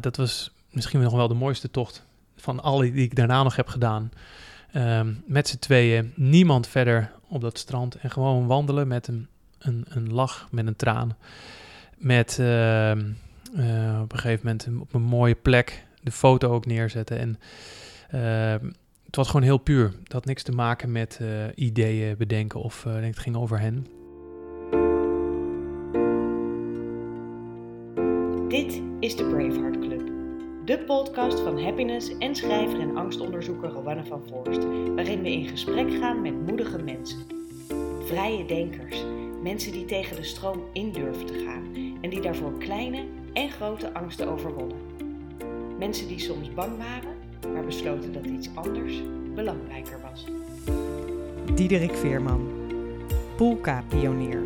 dat was misschien nog wel de mooiste tocht van alle die ik daarna nog heb gedaan. Ehm, met z'n tweeën, niemand verder op dat strand. En gewoon wandelen met een, een, een lach, met een traan. Met ehm, eh, op een gegeven moment op een mooie plek de foto ook neerzetten. En ehm, het was gewoon heel puur. Dat had niks te maken met eh, ideeën bedenken of uh, het ging over hen. Dit is de Braveheart. De podcast van happiness en schrijver en angstonderzoeker Rowanne van Voorst, waarin we in gesprek gaan met moedige mensen. Vrije denkers, mensen die tegen de stroom in durven te gaan en die daarvoor kleine en grote angsten overwonnen. Mensen die soms bang waren, maar besloten dat iets anders belangrijker was. Diederik Veerman, Poolka-pionier,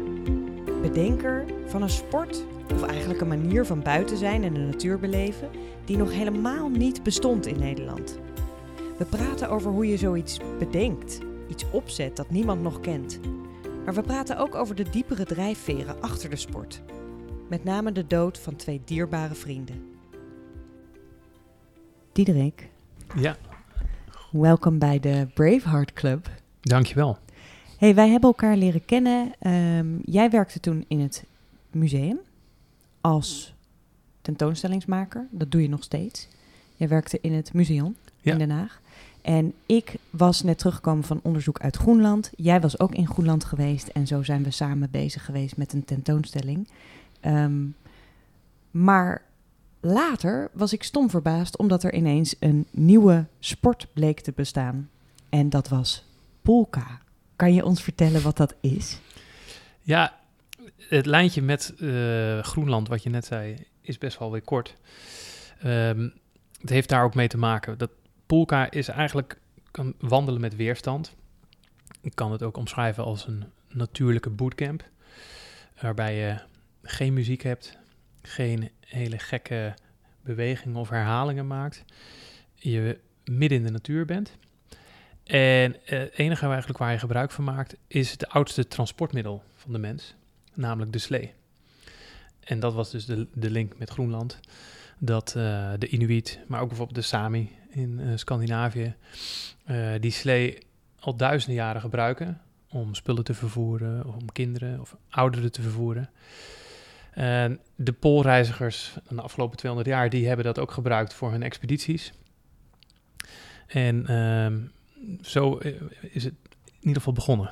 bedenker van een sport of eigenlijk een manier van buiten zijn en de natuur beleven die nog helemaal niet bestond in Nederland. We praten over hoe je zoiets bedenkt, iets opzet dat niemand nog kent. Maar we praten ook over de diepere drijfveren achter de sport. Met name de dood van twee dierbare vrienden. Diederik. Ja. Welkom bij de Braveheart Club. Dankjewel. Hey, wij hebben elkaar leren kennen. Um, jij werkte toen in het museum als tentoonstellingsmaker. Dat doe je nog steeds. Jij werkte in het museum in Den Haag. En ik was net teruggekomen van onderzoek uit Groenland. Jij was ook in Groenland geweest. En zo zijn we samen bezig geweest met een tentoonstelling. Um, maar later was ik stom verbaasd omdat er ineens een nieuwe sport bleek te bestaan. En dat was polka. Kan je ons vertellen wat dat is? Ja, het lijntje met uh, Groenland, wat je net zei, is best wel weer kort. Um, het heeft daar ook mee te maken. Dat polka is eigenlijk kan wandelen met weerstand. Ik kan het ook omschrijven als een natuurlijke bootcamp. Waarbij je geen muziek hebt, geen hele gekke bewegingen of herhalingen maakt. Je midden in de natuur bent. En het enige eigenlijk waar je gebruik van maakt, is het oudste transportmiddel van de mens namelijk de slee. En dat was dus de, de link met Groenland. Dat uh, de Inuit, maar ook bijvoorbeeld de Sami in uh, Scandinavië, uh, die slee al duizenden jaren gebruiken om spullen te vervoeren, of om kinderen of ouderen te vervoeren. En de poolreizigers van de afgelopen 200 jaar, die hebben dat ook gebruikt voor hun expedities. En ehm, zo is het in ieder geval begonnen.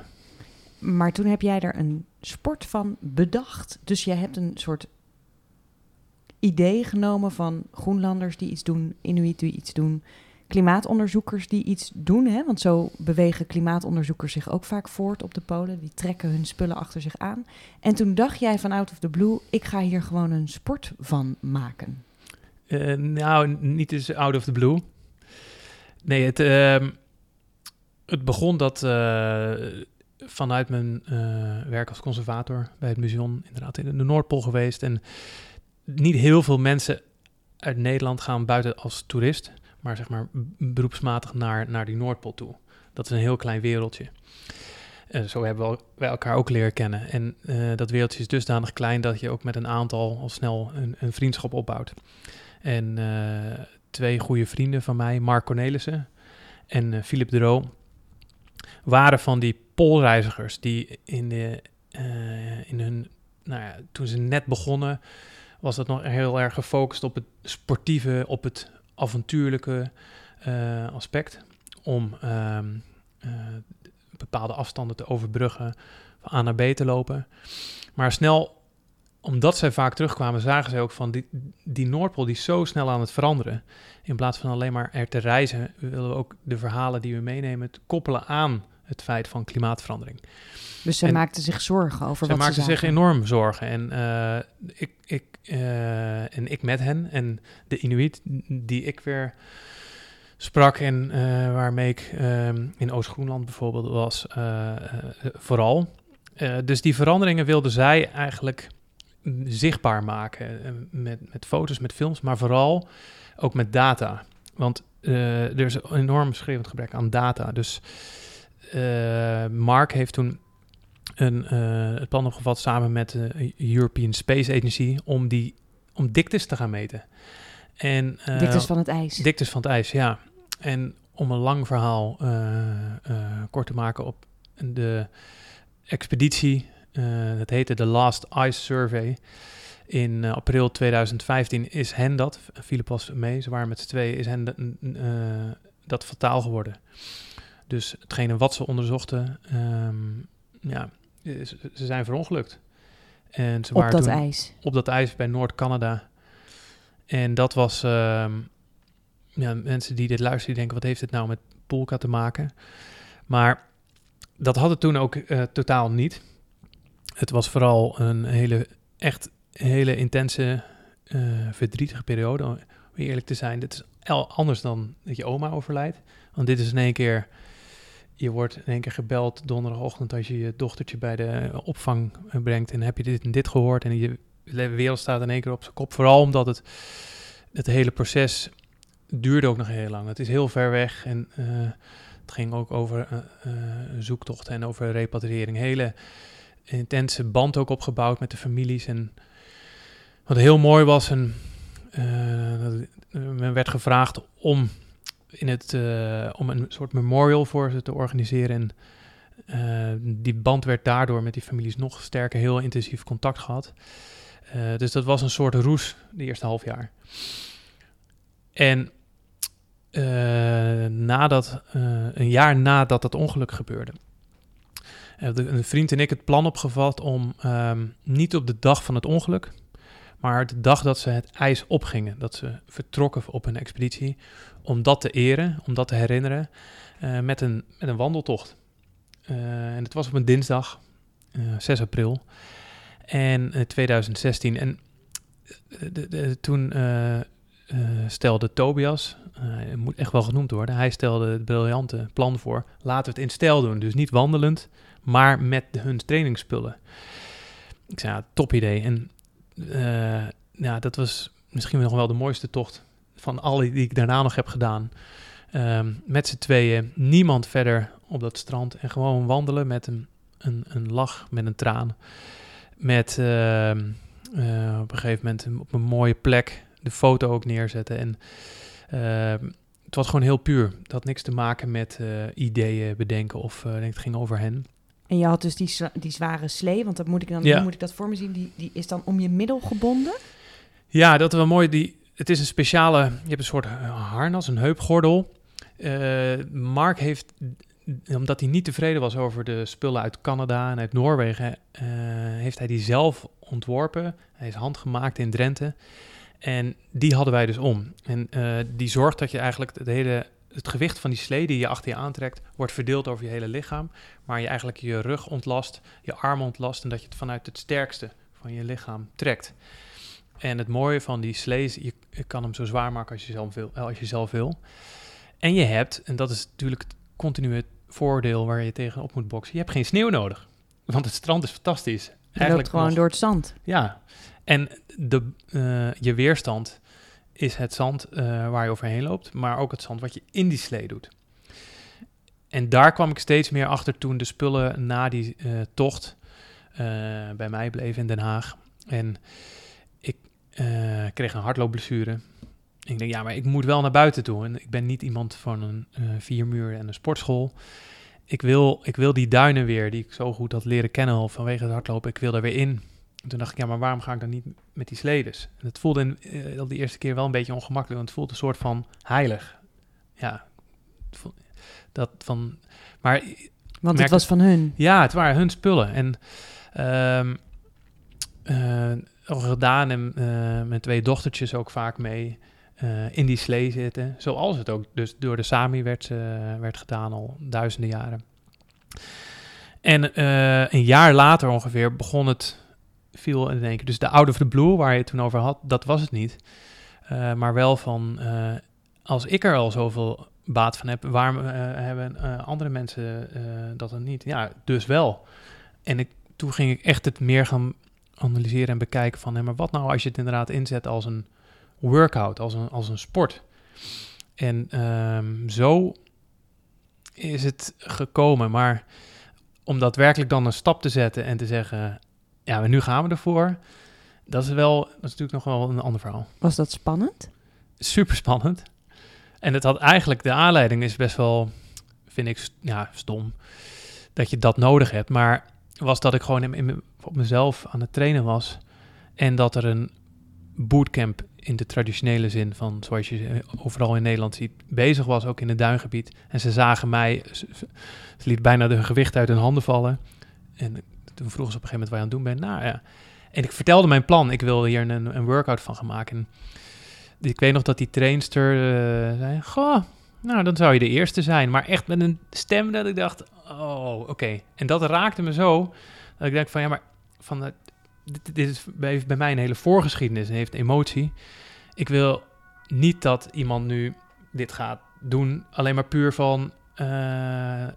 Maar toen heb jij er een sport van bedacht. Dus jij hebt een soort idee genomen van Groenlanders die iets doen, Inuit die iets doen, klimaatonderzoekers die iets doen. Hè? Want zo bewegen klimaatonderzoekers zich ook vaak voort op de polen. Die trekken hun spullen achter zich aan. En toen dacht jij van out of the blue, ik ga hier gewoon een sport van maken. Uh, nou, niet eens out of the blue. Nee, het, uh, het begon dat... Uh, vanuit mijn uh, werk als conservator bij het museum inderdaad in de Noordpool geweest. En niet heel veel mensen uit Nederland gaan buiten als toerist, maar zeg maar beroepsmatig naar, naar die Noordpool toe. Dat is een heel klein wereldje. Zo hebben we elkaar ook leren kennen. En uh, dat wereldje is dusdanig klein dat je ook met een aantal al snel een, een vriendschap opbouwt. En twee goede vrienden van mij, Mark Cornelissen en Philip de Roo, waren van die polreizigers die in, de, uh, in hun, nou ja, toen ze net begonnen, was dat nog heel erg gefocust op het sportieve, op het avontuurlijke uh, aspect. Om uh, bepaalde afstanden te overbruggen, van A naar B te lopen. Maar snel, omdat zij vaak terugkwamen, zagen ze ook van die, die Noordpool die zo snel aan het veranderen. In plaats van alleen maar er te reizen, willen we ook de verhalen die we meenemen koppelen aan het feit van klimaatverandering. Dus ze maakten zich zorgen over ze wat maakten ze zich enorm zorgen. En, uh, ik, ik, uh, en ik met hen en de Inuit die ik weer sprak en uh, waarmee ik in Oost-Groenland bijvoorbeeld was, vooral. dus die veranderingen wilden zij eigenlijk zichtbaar maken met, met foto's, met films, maar vooral ook met data. Want er is een enorm schreeuwend gebrek aan data. Dus Mark heeft toen een, uh, het plan opgevat samen met de European Space Agency om, die, om diktes te gaan meten. En, uh, Diktes van het ijs. Diktes van het ijs, ja. En om een lang verhaal kort te maken op de expeditie, dat heette de Last Ice Survey. In april 2015 is hen dat, Philip was mee, ze waren met z'n tweeën, is hen dat fataal geworden. Dus hetgene wat ze onderzochten, um, ja, ze zijn verongelukt. En ze op waren dat ijs? Op dat ijs bij Noord-Canada. En dat was, um, ja, mensen die dit luisteren, die denken, wat heeft dit nou met Polka te maken? Maar dat had het toen ook uh, totaal niet. Het was vooral een hele, echt hele intense, uh, verdrietige periode. Om eerlijk te zijn, dit is anders dan dat je oma overlijdt. Want dit is in één keer je wordt in één keer gebeld donderdagochtend als je je dochtertje bij de opvang brengt en heb je dit en dit gehoord en je wereld staat in één keer op zijn kop. Vooral omdat het, het hele proces duurde ook nog heel lang. Het is heel ver weg en uh, het ging ook over uh, uh, zoektochten en over repatriëring. Hele intense band ook opgebouwd met de families. En wat heel mooi was, en, men werd gevraagd om in het, uh, om een soort memorial voor ze te organiseren. En uh, die band werd daardoor met die families nog sterker, heel intensief contact gehad. Uh, dus dat was een soort roes de eerste half jaar. En nadat, een jaar nadat dat ongeluk gebeurde, hebben een vriend en ik het plan opgevat om um, niet op de dag van het ongeluk, maar de dag dat ze het ijs opgingen, dat ze vertrokken op een expeditie, om dat te eren, om dat te herinneren, uh, met, een, met een wandeltocht. Uh, en het was op een dinsdag, uh, eh, 6 april, en 2016. En de, de, toen stelde Tobias, hij moet echt wel genoemd worden, hij stelde het briljante plan voor, laten we het in stijl doen. Dus niet wandelend, maar met hun trainingsspullen. Ik zei, top idee. En ja, dat was misschien nog wel de mooiste tocht van alle die ik daarna nog heb gedaan. Um, met z'n tweeën, niemand verder op dat strand. En gewoon wandelen met een, een, een lach, met een traan. Met uh, uh, op een gegeven moment op een mooie plek de foto ook neerzetten. En uh, het was gewoon heel puur. Het had niks te maken met eh, ideeën bedenken of denk het ging over hen. En je had dus die, die zware slee, want dat moet ik dan ja. moet ik dat voor me zien. Die, die is dan om je middel gebonden? Ja, dat is wel mooi. Die, het is een speciale, je hebt een soort harnas, een heupgordel. Uh, Mark heeft, omdat hij niet tevreden was over de spullen uit Canada en uit Noorwegen, uh, heeft hij die zelf ontworpen. Hij is handgemaakt in Drenthe. En die hadden wij dus om. En uh, die zorgt dat je eigenlijk het hele het gewicht van die slee die je achter je aantrekt, wordt verdeeld over je hele lichaam. Maar je eigenlijk je rug ontlast, je arm ontlast en dat je het vanuit het sterkste van je lichaam trekt. En het mooie van die slees, je, je kan hem zo zwaar maken als je, zelf wil, als je zelf wil. En je hebt, en dat is natuurlijk het continue voordeel waar je tegenop moet boksen, je hebt geen sneeuw nodig. Want het strand is fantastisch. Je Eigenlijk loopt gewoon nog, door het zand. Ja, en de, uh, je weerstand is het zand uh, waar je overheen loopt, maar ook het zand wat je in die slee doet. En daar kwam ik steeds meer achter toen de spullen na die uh, tocht bij mij bleven in Den Haag. En uh, kreeg een hardloopblessure. Ik denk, ja, maar ik moet wel naar buiten toe. En ik ben niet iemand van een uh, vier muur en een sportschool. Ik wil, ik wil die duinen weer, die ik zo goed had leren kennen vanwege het hardlopen. Ik wil daar weer in. En toen dacht ik, ja, maar waarom ga ik dan niet met die sledes? En het voelde in, uh, de eerste keer wel een beetje ongemakkelijk, want het voelde een soort van heilig. Ja, dat van... Maar... Want het was van hun? Ja, het waren hun spullen. En... Um, al gedaan en uh, mijn twee dochtertjes ook vaak mee uh, in die slee zitten. Zoals het ook dus door de Sami werd, uh, werd gedaan al duizenden jaren. En een jaar later ongeveer begon het, viel in één keer. Dus de Out of the Blue, waar je het toen over had, dat was het niet. maar wel van, als ik er al zoveel baat van heb, waarom hebben andere mensen dat dan niet? Ja, dus wel. En ik, toen ging ik echt het meer gaan analyseren en bekijken van, hé, maar wat nou als je het inderdaad inzet als een workout, als een, als een sport? En um, zo is het gekomen. Maar om daadwerkelijk dan een stap te zetten en te zeggen, ja, nu gaan we ervoor. Dat is wel, dat is natuurlijk nog wel een ander verhaal. Was dat spannend? super spannend. En het had eigenlijk, de aanleiding is best wel, vind ik, ja, stom. Dat je dat nodig hebt. Maar was dat ik gewoon in, in, op mezelf aan het trainen was. En dat er een bootcamp in de traditionele zin van, zoals je overal in Nederland ziet, bezig was, ook in het duingebied. En ze zagen mij, ze, ze liet bijna de gewicht uit hun handen vallen. En toen vroegen ze op een gegeven moment waar je aan het doen bent. Nou ja. En ik vertelde mijn plan. Ik wil hier een, een workout van gaan maken. En ik weet nog dat die trainster uh, zei: Goh, nou dan zou je de eerste zijn. Maar echt met een stem dat ik dacht: Oh, oké. En dat raakte me zo. Dat ik dacht: van ja, maar van, uh, dit, dit is bij, mij een hele voorgeschiedenis en heeft emotie. Ik wil niet dat iemand nu dit gaat doen, alleen maar puur van uh,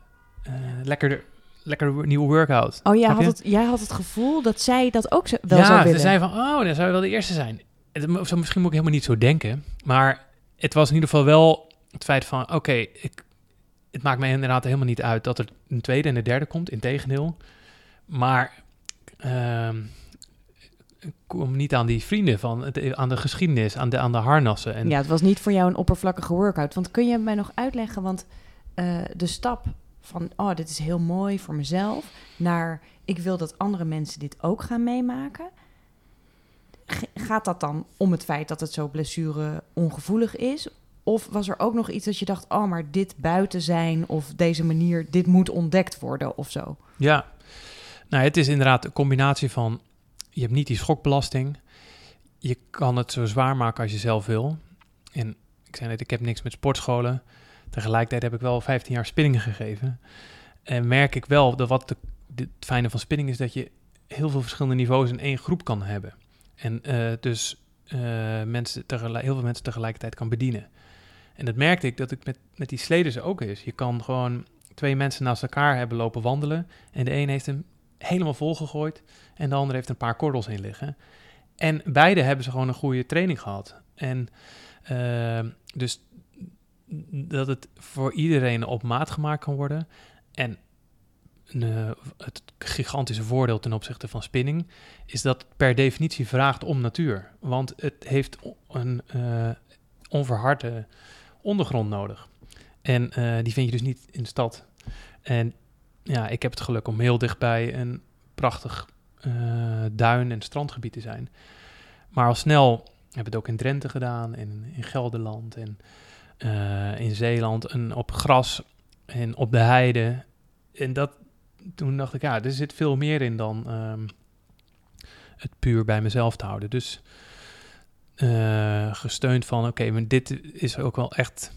lekker lekker nieuwe workout. Oh, jij had, het, jij had het gevoel dat zij dat ook wel ja, zou willen? Ja, ze zei van, oh, dan zou je wel de eerste zijn. Het, misschien moet ik helemaal niet zo denken. Maar het was in ieder geval wel het feit van, oké, ik het maakt mij inderdaad helemaal niet uit dat er een tweede en een derde komt. Integendeel. Maar uh, kom niet aan die vrienden van, het, aan de geschiedenis, aan de, aan de harnassen. En ja, het was niet voor jou een oppervlakkige workout. Want kun je mij nog uitleggen, want uh, de stap van, oh, dit is heel mooi voor mezelf, naar ik wil dat andere mensen dit ook gaan meemaken. Gaat dat dan om het feit dat het zo blessure ongevoelig is? Of was er ook nog iets dat je dacht, oh, maar dit buiten zijn of deze manier, dit moet ontdekt worden of zo? Ja, nou, het is inderdaad een combinatie van, je hebt niet die schokbelasting. Je kan het zo zwaar maken als je zelf wil. En ik zei net, ik heb niks met sportscholen. Tegelijkertijd heb ik wel 15 jaar spinningen gegeven. En merk ik wel dat wat de, het fijne van spinning is dat je heel veel verschillende niveaus in één groep kan hebben. En uh, dus uh, mensen heel veel mensen tegelijkertijd kan bedienen. En dat merkte ik dat ik met, met die sleders ook is. Je kan gewoon twee mensen naast elkaar hebben lopen wandelen. En de een heeft hem helemaal volgegooid. En de ander heeft een paar korrels in liggen. En beide hebben ze gewoon een goede training gehad. En uh, dus dat het voor iedereen op maat gemaakt kan worden. En uh, het gigantische voordeel ten opzichte van spinning is dat het per definitie vraagt om natuur. Want het heeft een uh, onverharde ondergrond nodig. En uh, die vind je dus niet in de stad. En ja, ik heb het geluk om heel dichtbij een prachtig duin- en strandgebied te zijn. Maar al snel heb het ook in Drenthe gedaan, en in Gelderland en uh, in Zeeland en op gras en op de heide. En dat, toen dacht ik, ja, er zit veel meer in dan um, het puur bij mezelf te houden. Dus uh, gesteund van, oké, dit is ook wel echt,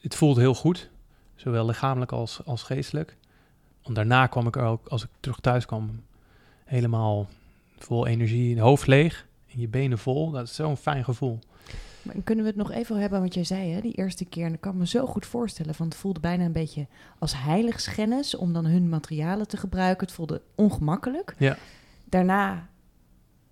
het voelt heel goed, zowel lichamelijk als, als geestelijk. Want daarna kwam ik er ook, als ik terug thuis kwam, helemaal vol energie, hoofd leeg en je benen vol. Dat is zo'n fijn gevoel. Kunnen we het nog even hebben, wat jij zei, hè, die eerste keer. En ik kan me zo goed voorstellen, want het voelde bijna een beetje als heiligschennis om dan hun materialen te gebruiken. Het voelde ongemakkelijk. Ja. Daarna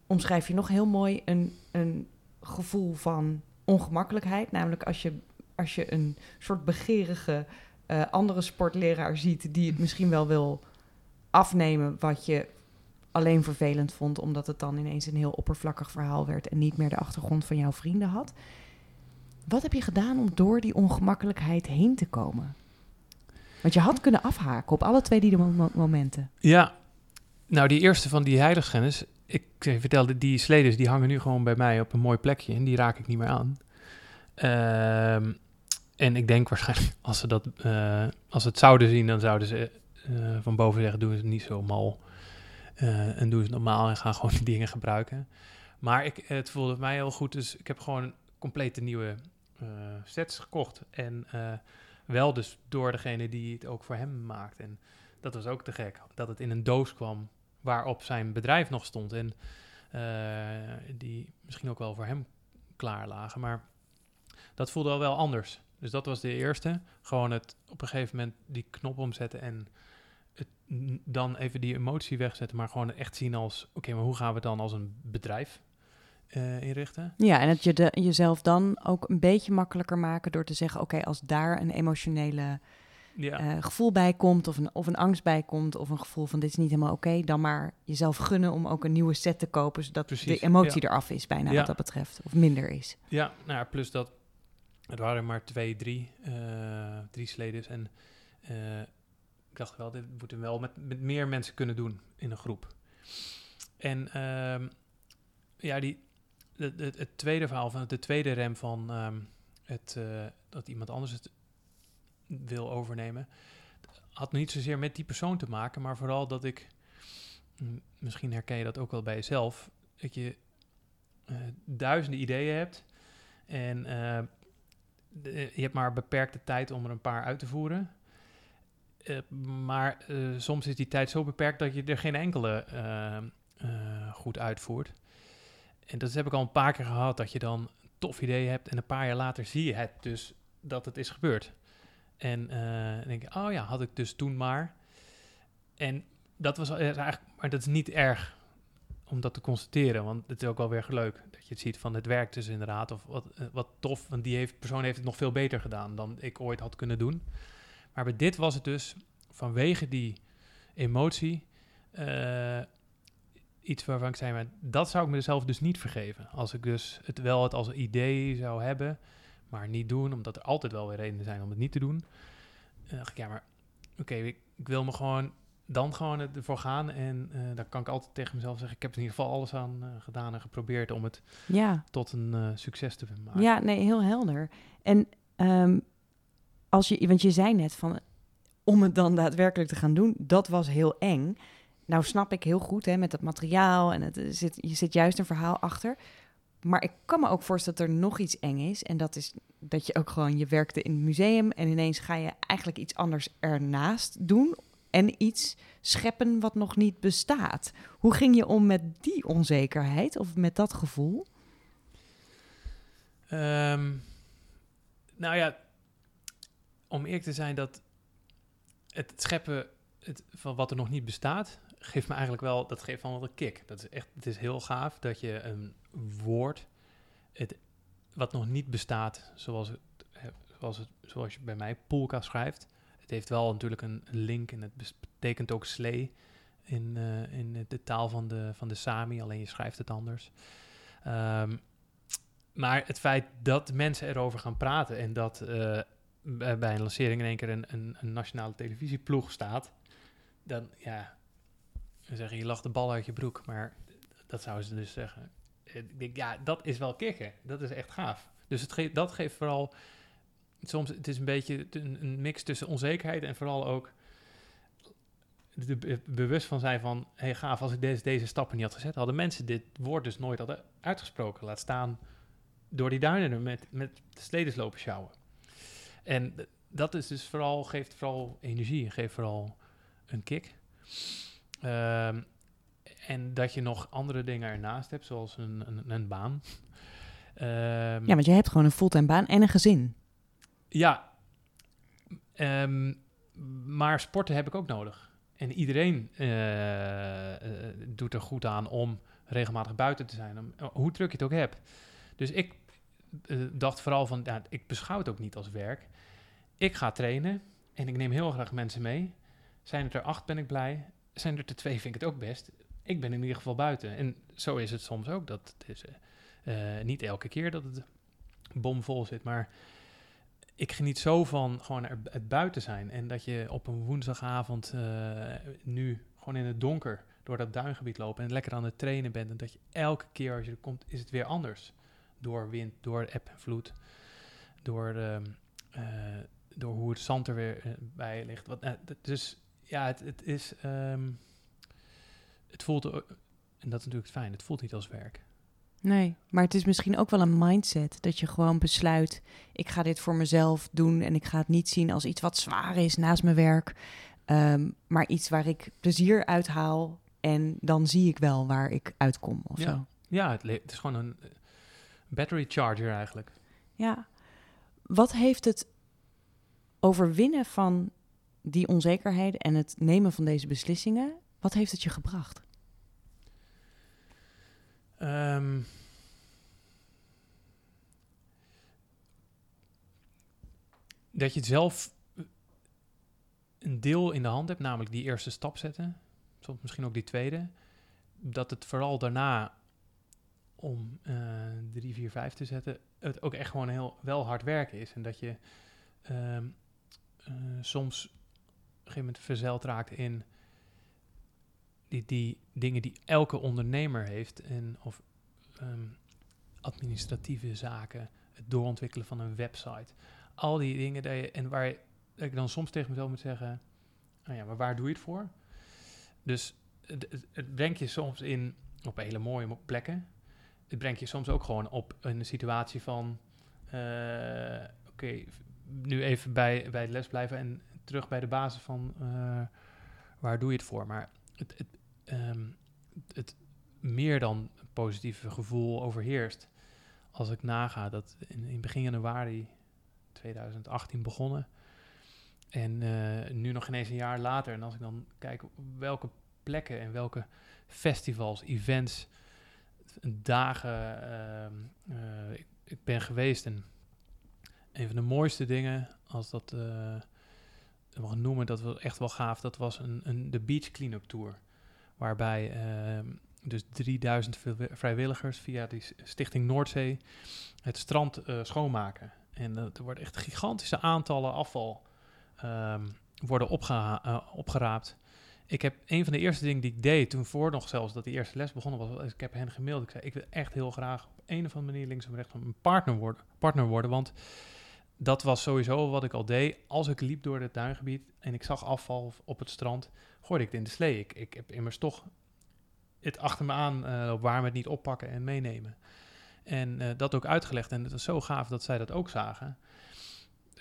omschrijf je nog heel mooi een, een gevoel van ongemakkelijkheid. Namelijk als je, als je een soort begeerige uh, andere sportleraar ziet die het misschien wel wil afnemen wat je alleen vervelend vond, omdat het dan ineens een heel oppervlakkig verhaal werd en niet meer de achtergrond van jouw vrienden had. Wat heb je gedaan om door die ongemakkelijkheid heen te komen? Want je had kunnen afhaken op alle twee die momenten. Ja, nou die eerste van die heiligschennis, ik vertelde, die sleders die hangen nu gewoon bij mij op een mooi plekje en die raak ik niet meer aan. Uh, en ik denk waarschijnlijk, als ze dat, uh, als ze het zouden zien, dan zouden ze uh, van boven zeggen, doen ze het niet zo mal. Uh, en doe het normaal en ga gewoon die dingen gebruiken. Maar ik, het voelde mij heel goed, dus ik heb gewoon complete nieuwe uh, sets gekocht. En uh, wel dus door degene die het ook voor hem maakt. En dat was ook te gek, dat het in een doos kwam waarop zijn bedrijf nog stond. En die misschien ook wel voor hem klaar lagen. Maar dat voelde al wel anders. Dus dat was de eerste. Gewoon het op een gegeven moment die knop omzetten en het, dan even die emotie wegzetten, maar gewoon echt zien als: oké, maar hoe gaan we dan als een bedrijf uh, inrichten? Ja, en dat je de, jezelf dan ook een beetje makkelijker maken door te zeggen: oké, als daar een emotionele Ja, eh, gevoel bij komt, of een, of een angst bij komt, of een gevoel van dit is niet helemaal oké, dan maar jezelf gunnen om ook een nieuwe set te kopen, zodat Precies, de emotie ja. eraf is bijna Ja. wat dat betreft, of minder is. ja nou ja, plus dat het waren maar twee, drie, eh drie sleders. En eh, ik dacht wel, dit moeten we wel met, met meer mensen kunnen doen in een groep. En ehm, ja, die, het, het, tweede verhaal, van de tweede rem van ehm, het, eh, dat iemand anders het wil overnemen, had niet zozeer met die persoon te maken, maar vooral dat ik, misschien herken je dat ook wel bij jezelf, dat je eh, duizenden ideeën hebt en eh, je hebt maar beperkte tijd om er een paar uit te voeren. Eh, maar eh, soms is die tijd zo beperkt dat je er geen enkele eh, goed uitvoert. En dat heb ik al een paar keer gehad, dat je dan een tof idee hebt en een paar jaar later zie je het dus dat het is gebeurd. En dan denk ik, oh ja, had ik dus toen maar. En dat was eigenlijk, maar dat is niet erg om dat te constateren, want het is ook wel weer leuk dat je het ziet van het werkt dus inderdaad, of wat, wat tof, want die heeft, persoon heeft het nog veel beter gedaan dan ik ooit had kunnen doen. Maar bij dit was het dus vanwege die emotie eh, iets waarvan ik zei, maar dat zou ik mezelf dus niet vergeven. Als ik dus het wel het als idee zou hebben, maar niet doen, omdat er altijd wel weer redenen zijn om het niet te doen. Dan dacht ik, ja, maar oké, ik, ik wil me gewoon dan gewoon ervoor gaan. En eh dan kan ik altijd tegen mezelf zeggen, ik heb er in ieder geval alles aan eh, gedaan en geprobeerd om het Ja, tot een eh, succes te maken. ja, nee, heel helder. En ehm, als je, want je zei net van, om het dan daadwerkelijk te gaan doen, dat was heel eng. Nou snap ik heel goed hè, met het materiaal en het zit, je zit juist een verhaal achter. Maar ik kan me ook voorstellen dat er nog iets eng is. En dat is dat je ook gewoon, je werkte in het museum en ineens ga je eigenlijk iets anders ernaast doen. En iets scheppen wat nog niet bestaat. Hoe ging je om met die onzekerheid of met dat gevoel? Ehm, nou ja, om eerlijk te zijn, dat het scheppen het, van wat er nog niet bestaat, geeft me eigenlijk wel, dat geeft wel een kick. Dat is echt, het is heel gaaf dat je een woord, het, wat nog niet bestaat, zoals, het, zoals, het, zoals je bij mij Polka schrijft. Het heeft wel natuurlijk een link en het betekent ook slee in, eh, in de taal van de, van de Sami, alleen je schrijft het anders. Ehm, maar het feit dat mensen erover gaan praten en dat eh, bij bij een lancering in één keer een, een, een nationale televisieploeg staat, dan ja, dan zeggen je lacht de bal uit je broek, maar dat zouden ze dus zeggen. Ik denk, ja, dat is wel kicken. Dat is echt gaaf. Dus het dat geeft vooral, soms het is een beetje een, mix tussen onzekerheid en vooral ook bewust van zijn van, hey, gaaf, als ik deze, deze stappen niet had gezet, hadden mensen dit woord dus nooit hadden uitgesproken. Laat staan door die duinen met, met de sledens lopen sjouwen. En dat is dus vooral, geeft vooral energie en geeft vooral een kick. Ehm, en dat je nog andere dingen ernaast hebt, zoals een, een, een baan. Ehm, Ja, want je hebt gewoon een fulltime baan en een gezin. ja, ehm, maar sporten heb ik ook nodig. En iedereen eh, eh, doet er goed aan om regelmatig buiten te zijn, om, hoe druk je het ook hebt. Dus ik eh, dacht vooral van, ja, ik beschouw het ook niet als werk. Ik ga trainen en ik neem heel graag mensen mee. Zijn het er acht, ben ik blij. Zijn er er twee, vind ik het ook best. Ik ben in ieder geval buiten. En zo is het soms ook. Dat het is eh, eh, niet elke keer dat het bomvol zit, maar ik geniet zo van gewoon het buiten zijn. En dat je op een woensdagavond eh, nu gewoon in het donker door dat duingebied lopen en lekker aan het trainen bent. En dat je elke keer als je er komt, is het weer anders. Door wind, door eb en vloed, door, ehm, eh, door hoe het zand er weer eh, bij ligt. Wat, eh, dus ja, het, het is. ehm, het voelt, en dat is natuurlijk het fijn, het voelt niet als werk. Nee, maar het is misschien ook wel een mindset dat je gewoon besluit: ik ga dit voor mezelf doen en ik ga het niet zien als iets wat zwaar is naast mijn werk, ehm, maar iets waar ik plezier uit haal en dan zie ik wel waar ik uitkom of Ja. zo. Ja, het, het is gewoon een eh, battery charger eigenlijk. Ja. Wat heeft het overwinnen van die onzekerheden en het nemen van deze beslissingen, wat heeft het je gebracht? Ehm, dat je zelf een deel in de hand hebt, namelijk die eerste stap zetten, soms misschien ook die tweede, dat het vooral daarna om uh, 3, 4, 5 te zetten, het ook echt gewoon heel wel hard werken is. En dat je uh, soms op een gegeven moment raakt in die, die dingen die elke ondernemer heeft. En of um, administratieve zaken, het doorontwikkelen van een website. Al die dingen dat je, en waar ik dan soms tegen mezelf moet zeggen, nou ja, maar waar doe je het voor? Dus het, het, brengt je soms in op hele mooie plekken. Het brengt je soms ook gewoon op een situatie van, uh, oké, nu even bij, bij het les blijven en terug bij de basis van uh, waar doe je het voor? Maar het, het, um, het meer dan positieve gevoel overheerst. Als ik naga dat in, in begin januari 2018 begonnen. En uh, nu nog ineens een jaar later. En als ik dan kijk welke plekken en welke festivals, events, dagen uh, uh, ik, ik, ben geweest. En een van de mooiste dingen, als dat uh, mag noemen, dat was echt wel gaaf. Dat was een, een, de Beach Cleanup Tour. Waarbij ehm, dus 3000 vrijwilligers via die Stichting Noordzee het strand schoonmaken. En er wordt echt gigantische aantallen afval um, worden opge opgeraapt. Ik heb een van de eerste dingen die ik deed, toen voor nog zelfs dat die eerste les begonnen was, ik heb hen gemaild. Ik zei, ik wil echt heel graag op een of andere manier links en rechts een partner worden, partner worden. Want dat was sowieso wat ik al deed. Als ik liep door het duingebied en ik zag afval op het strand, gooide ik het in de slee. Ik, ik heb immers toch het achter me aan uh, waar we het niet oppakken en meenemen. En uh, dat ook uitgelegd. En het was zo gaaf dat zij dat ook zagen.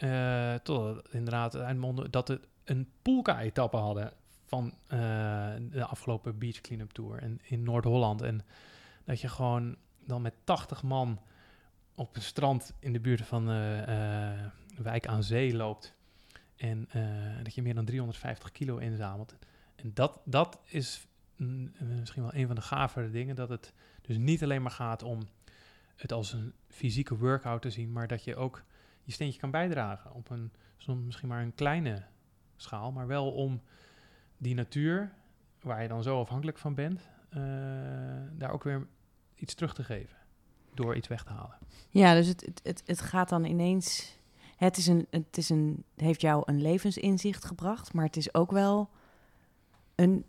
Uh, tot inderdaad eindmonden dat het een poolka-etappe hadden van de afgelopen Beach Cleanup Tour in, in Noord-Holland. En dat je gewoon dan met 80 man op een strand in de buurt van uh, uh, Wijk aan Zee loopt. En dat je meer dan 350 kilo inzamelt. En dat, dat is misschien wel een van de gavere dingen. Dat het dus niet alleen maar gaat om het als een fysieke workout te zien, maar dat je ook je steentje kan bijdragen op een soms misschien maar een kleine schaal, maar wel om die natuur, waar je dan zo afhankelijk van bent, daar ook weer iets terug te geven. Door iets weg te halen. Ja, dus het, het, het, het gaat dan ineens. Het, is een, het, is een, het heeft jou een levensinzicht gebracht, maar het is ook wel een,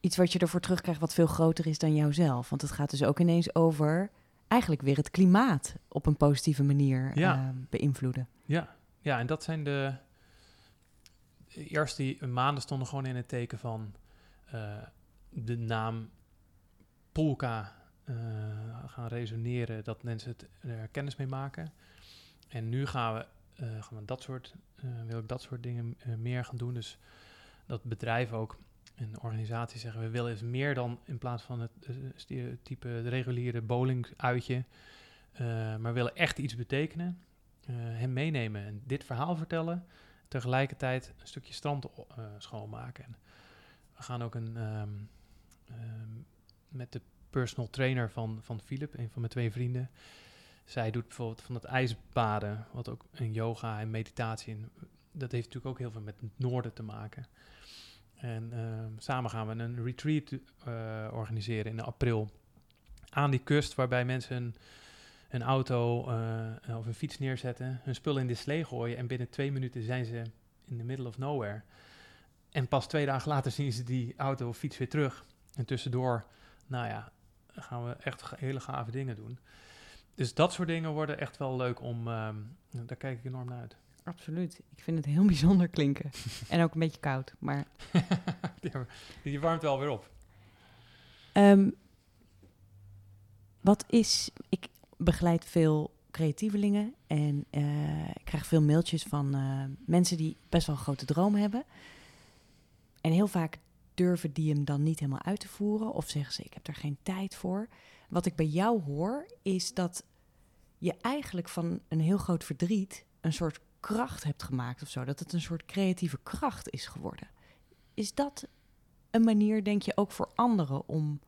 iets wat je ervoor terugkrijgt wat veel groter is dan jouzelf. Want het gaat dus ook ineens over eigenlijk weer het klimaat op een positieve manier ja. uh, beïnvloeden. Ja. ja, en dat zijn de, eerst die maanden stonden gewoon in het teken van uh, de naam Polka uh, gaan resoneren, dat mensen het, er kennis mee maken. En nu gaan we, uh, gaan we dat soort, wil ik dat soort dingen meer gaan doen. Dus dat bedrijven ook en organisaties zeggen, we willen eens meer dan in plaats van het stereotype, de reguliere bowling-uitje, maar willen echt iets betekenen, hem meenemen en dit verhaal vertellen tegelijkertijd een stukje strand schoonmaken. En we gaan ook een, um, um, met de personal trainer van, van Philip, een van mijn twee vrienden. Zij doet bijvoorbeeld van het ijsbaden, wat ook een yoga en meditatie. En dat heeft natuurlijk ook heel veel met het noorden te maken. En uh, samen gaan we een retreat uh, organiseren in april aan die kust, waarbij mensen een, een auto uh, of een fiets neerzetten, hun spullen in de slee gooien en binnen twee minuten zijn ze in the middle of nowhere. En pas twee dagen later zien ze die auto of fiets weer terug. En tussendoor, nou ja, gaan we echt hele gave dingen doen. Dus dat soort dingen worden echt wel leuk om, um, daar kijk ik enorm naar uit. Absoluut. Ik vind het heel bijzonder klinken. en ook een beetje koud, maar... Die warmt wel weer op. Um, wat is... Ik begeleid veel creatievelingen en uh, ik krijg veel mailtjes van uh, mensen die best wel een grote droom hebben. En heel vaak durven die hem dan niet helemaal uit te voeren of zeggen ze ik heb er geen tijd voor. Wat ik bij jou hoor is dat je eigenlijk van een heel groot verdriet een soort kracht hebt gemaakt of zo. Dat het een soort creatieve kracht is geworden. Is dat een manier, denk je, ook voor anderen om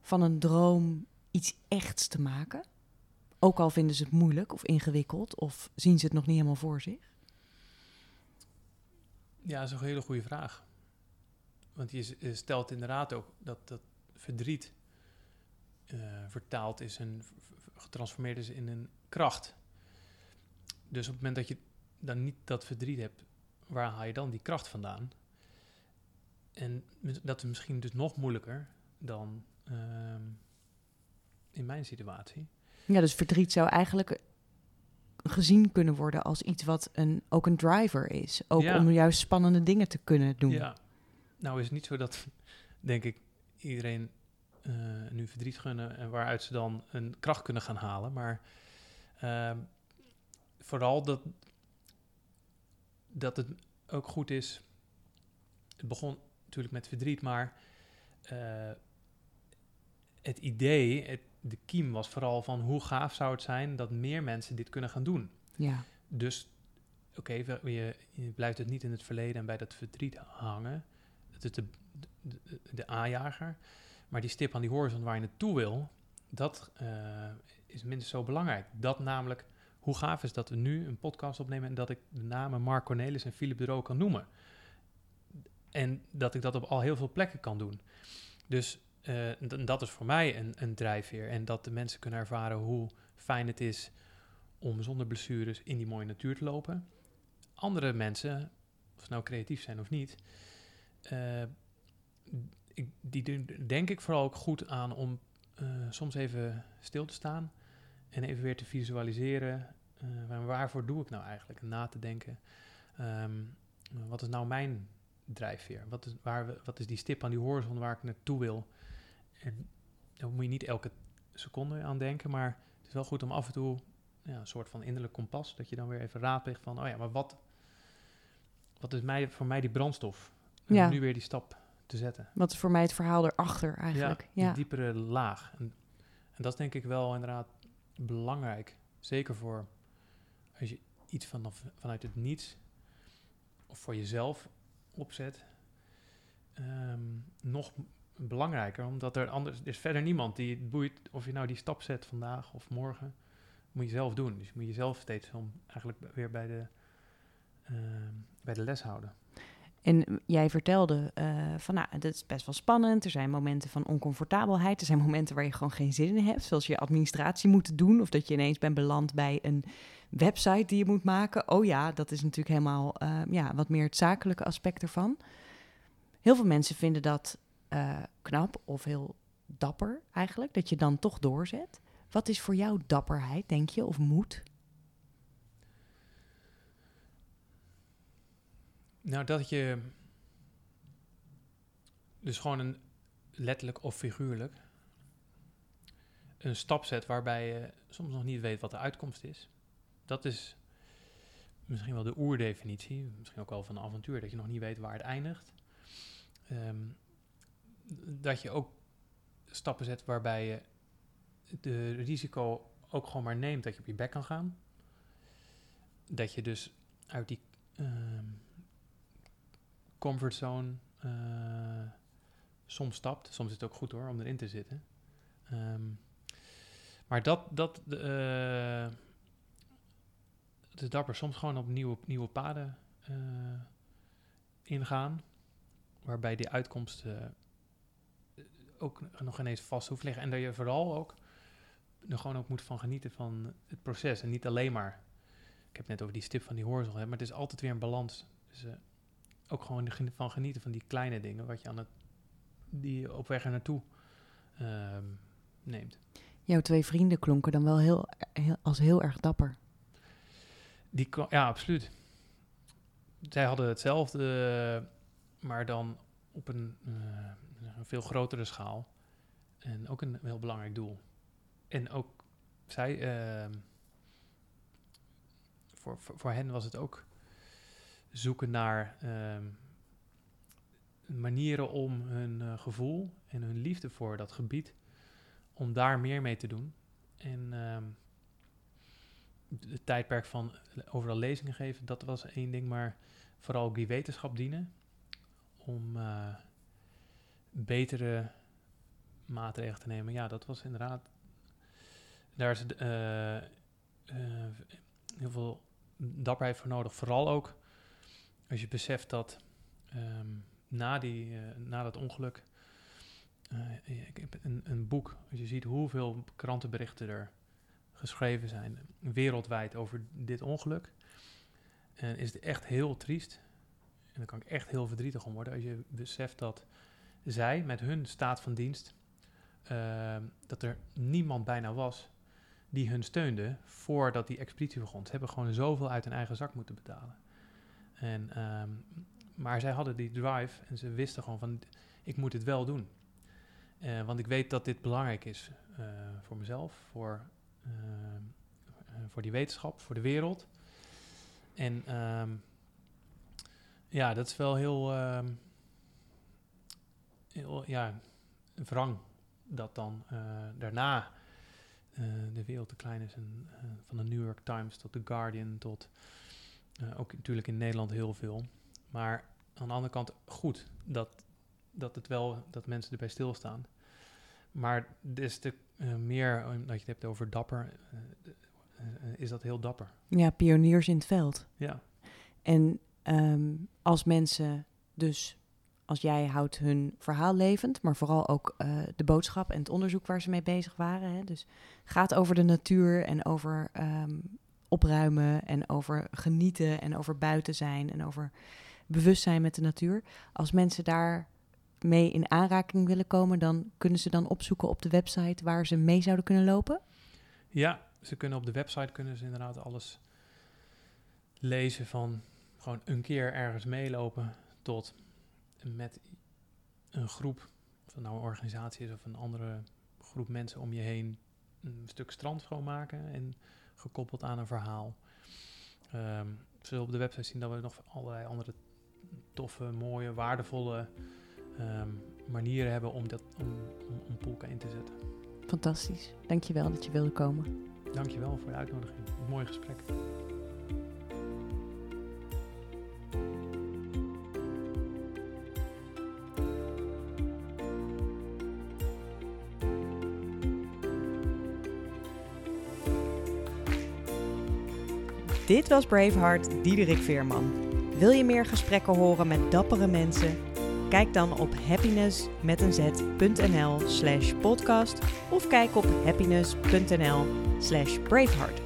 van een droom iets echts te maken? Ook al vinden ze het moeilijk of ingewikkeld of zien ze het nog niet helemaal voor zich? Ja, dat is een hele goede vraag. Want je je stelt inderdaad ook dat dat verdriet eh, vertaald is en getransformeerd is in een kracht. Dus op het moment dat je dan niet dat verdriet hebt, waar haal je dan die kracht vandaan? En dat is misschien dus nog moeilijker dan ehm, in mijn situatie. Ja, dus verdriet zou eigenlijk gezien kunnen worden als iets wat een, ook een driver is. Ook Ja. om juist spannende dingen te kunnen doen. Ja, nou is het niet zo dat, denk ik, iedereen eh, nu verdriet gunnen en waaruit ze dan een kracht kunnen gaan halen. Maar ehm, vooral dat, dat het ook goed is. Het begon natuurlijk met verdriet, maar eh, het idee, het, de kiem was vooral van hoe gaaf zou het zijn dat meer mensen dit kunnen gaan doen. Ja. Dus, oké, je, je blijft het niet in het verleden en bij dat verdriet hangen. Het is de, de, de aanjager. Maar die stip aan die horizon waar je naartoe wil, dat eh, is minstens zo belangrijk. Dat namelijk, hoe gaaf is dat we nu een podcast opnemen en dat ik de namen Mark Cornelis en Philip de Roo kan noemen. En dat ik dat op al heel veel plekken kan doen. Dus eh, dat is voor mij een, een drijfveer. En dat de mensen kunnen ervaren hoe fijn het is om zonder blessures in die mooie natuur te lopen. Andere mensen, of ze nou creatief zijn of niet, die doen denk ik vooral ook goed aan om eh, soms even stil te staan en even weer te visualiseren. eh, waar- waarvoor doe ik nou eigenlijk? En na te denken. ehm, wat is nou mijn drijfveer? Wat is, waar we, wat is die stip aan die horizon waar ik naartoe wil? En daar moet je niet elke seconde aan denken, maar het is wel goed om af en toe een soort van innerlijk kompas. Dat je dan weer even raadpleegt van, oh ja, maar wat, wat is mij, voor mij die brandstof? En Ja. nu weer die stap te zetten. Wat is voor mij het verhaal erachter eigenlijk? Ja, Ja. die diepere laag. En, en dat is denk ik wel inderdaad belangrijk. Zeker voor als je iets vanaf, vanuit het niets of voor jezelf opzet. Ehm, nog belangrijker, omdat er anders er is verder niemand die het boeit of je nou die stap zet vandaag of morgen. Moet je zelf doen. Dus je moet jezelf steeds om eigenlijk weer bij de, ehm, bij de les houden. En jij vertelde eh, van, nou, dat is best wel spannend. Er zijn momenten van oncomfortabelheid. Er zijn momenten waar je gewoon geen zin in hebt. Zoals je administratie moet doen. Of dat je ineens bent beland bij een website die je moet maken. Oh ja, dat is natuurlijk helemaal eh, ja, wat meer het zakelijke aspect ervan. Heel veel mensen vinden dat eh, knap of heel dapper eigenlijk. Dat je dan toch doorzet. Wat is voor jou dapperheid, denk je, of moed? Nou, dat je dus gewoon een letterlijk of figuurlijk een stap zet waarbij je soms nog niet weet wat de uitkomst is. Dat is misschien wel de oerdefinitie, misschien ook wel van een avontuur, dat je nog niet weet waar het eindigt. Ehm, dat je ook stappen zet waarbij je de risico ook gewoon maar neemt dat je op je bek kan gaan. Dat je dus uit die ehm, comfortzone eh, soms stapt. Soms is het ook goed hoor om erin te zitten. Ehm, maar dat, dat eh, het is dapper. Soms gewoon op nieuwe, nieuwe paden eh, ingaan. Waarbij die uitkomst eh, ook nog ineens vast hoeft te liggen. En dat je vooral ook er gewoon ook moet van genieten van het proces. En niet alleen maar... Ik heb net over die stip van die horizon, hè, maar het is altijd weer een balans. Dus eh, ook gewoon van genieten van die kleine dingen... wat je aan het, die je op weg er naartoe ehm, neemt. Jouw twee vrienden klonken dan wel heel, heel, als heel erg dapper. Die, ja, absoluut. Zij hadden hetzelfde, maar dan op een, eh, een veel grotere schaal. En ook een heel belangrijk doel. En ook zij, ehm, voor, voor, voor hen was het ook zoeken naar ehm, manieren om hun eh, gevoel en hun liefde voor dat gebied, om daar meer mee te doen. En ehm, het tijdperk van overal lezingen geven, dat was één ding, maar vooral ook die wetenschap dienen om eh, betere maatregelen te nemen. Ja, dat was inderdaad. Daar is eh, heel veel dapperheid voor nodig. Vooral ook als je beseft dat ehm, na, die, eh, na dat ongeluk, eh, ik heb een, een boek, als je ziet hoeveel krantenberichten er geschreven zijn wereldwijd over dit ongeluk, en is het echt heel triest. En dan kan ik echt heel verdrietig om worden als je beseft dat zij met hun staat van dienst, ehm, dat er niemand bijna was die hun steunde voordat die expeditie begon. Ze hebben gewoon zoveel uit hun eigen zak moeten betalen. En, ehm, maar zij hadden die drive en ze wisten gewoon van, ik moet het wel doen. Uh, want ik weet dat dit belangrijk is uh, voor mezelf, voor, uh, voor die wetenschap, voor de wereld. En um, ja, dat is wel heel, ja, wrang dat dan daarna de wereld te klein is. En, van de New York Times tot The Guardian tot ook natuurlijk in Nederland heel veel. Maar aan de andere kant goed dat, dat, het wel, dat mensen erbij stilstaan. Maar des te uh, meer, omdat je het hebt over dapper, is dat heel dapper. Ja, pioniers in het veld. Ja. En um, als mensen dus, als jij houdt hun verhaal levend, maar vooral ook de boodschap en het onderzoek waar ze mee bezig waren. Hè? Dus gaat over de natuur en over um, opruimen en over genieten en over buiten zijn en over bewustzijn met de natuur. Als mensen daar mee in aanraking willen komen, dan kunnen ze dan opzoeken op de website waar ze mee zouden kunnen lopen? Ja, ze kunnen op de website kunnen ze inderdaad alles lezen van gewoon een keer ergens meelopen tot met een groep, of het nou een organisatie is of een andere groep mensen om je heen, een stuk strand schoonmaken en gekoppeld aan een verhaal. Um, ze zullen op de website zien dat we nog allerlei andere toffe, mooie, waardevolle um, manieren hebben om, dat, om, om, om Polka in te zetten. Fantastisch. Dankjewel dat je wilde komen. Dankjewel voor de uitnodiging. Een mooi gesprek. Dit was Braveheart Diederik Veerman. Wil je meer gesprekken horen met dappere mensen? Kijk dan op happinessmeteenz.nl slash podcast of kijk op happiness.nl slash braveheart.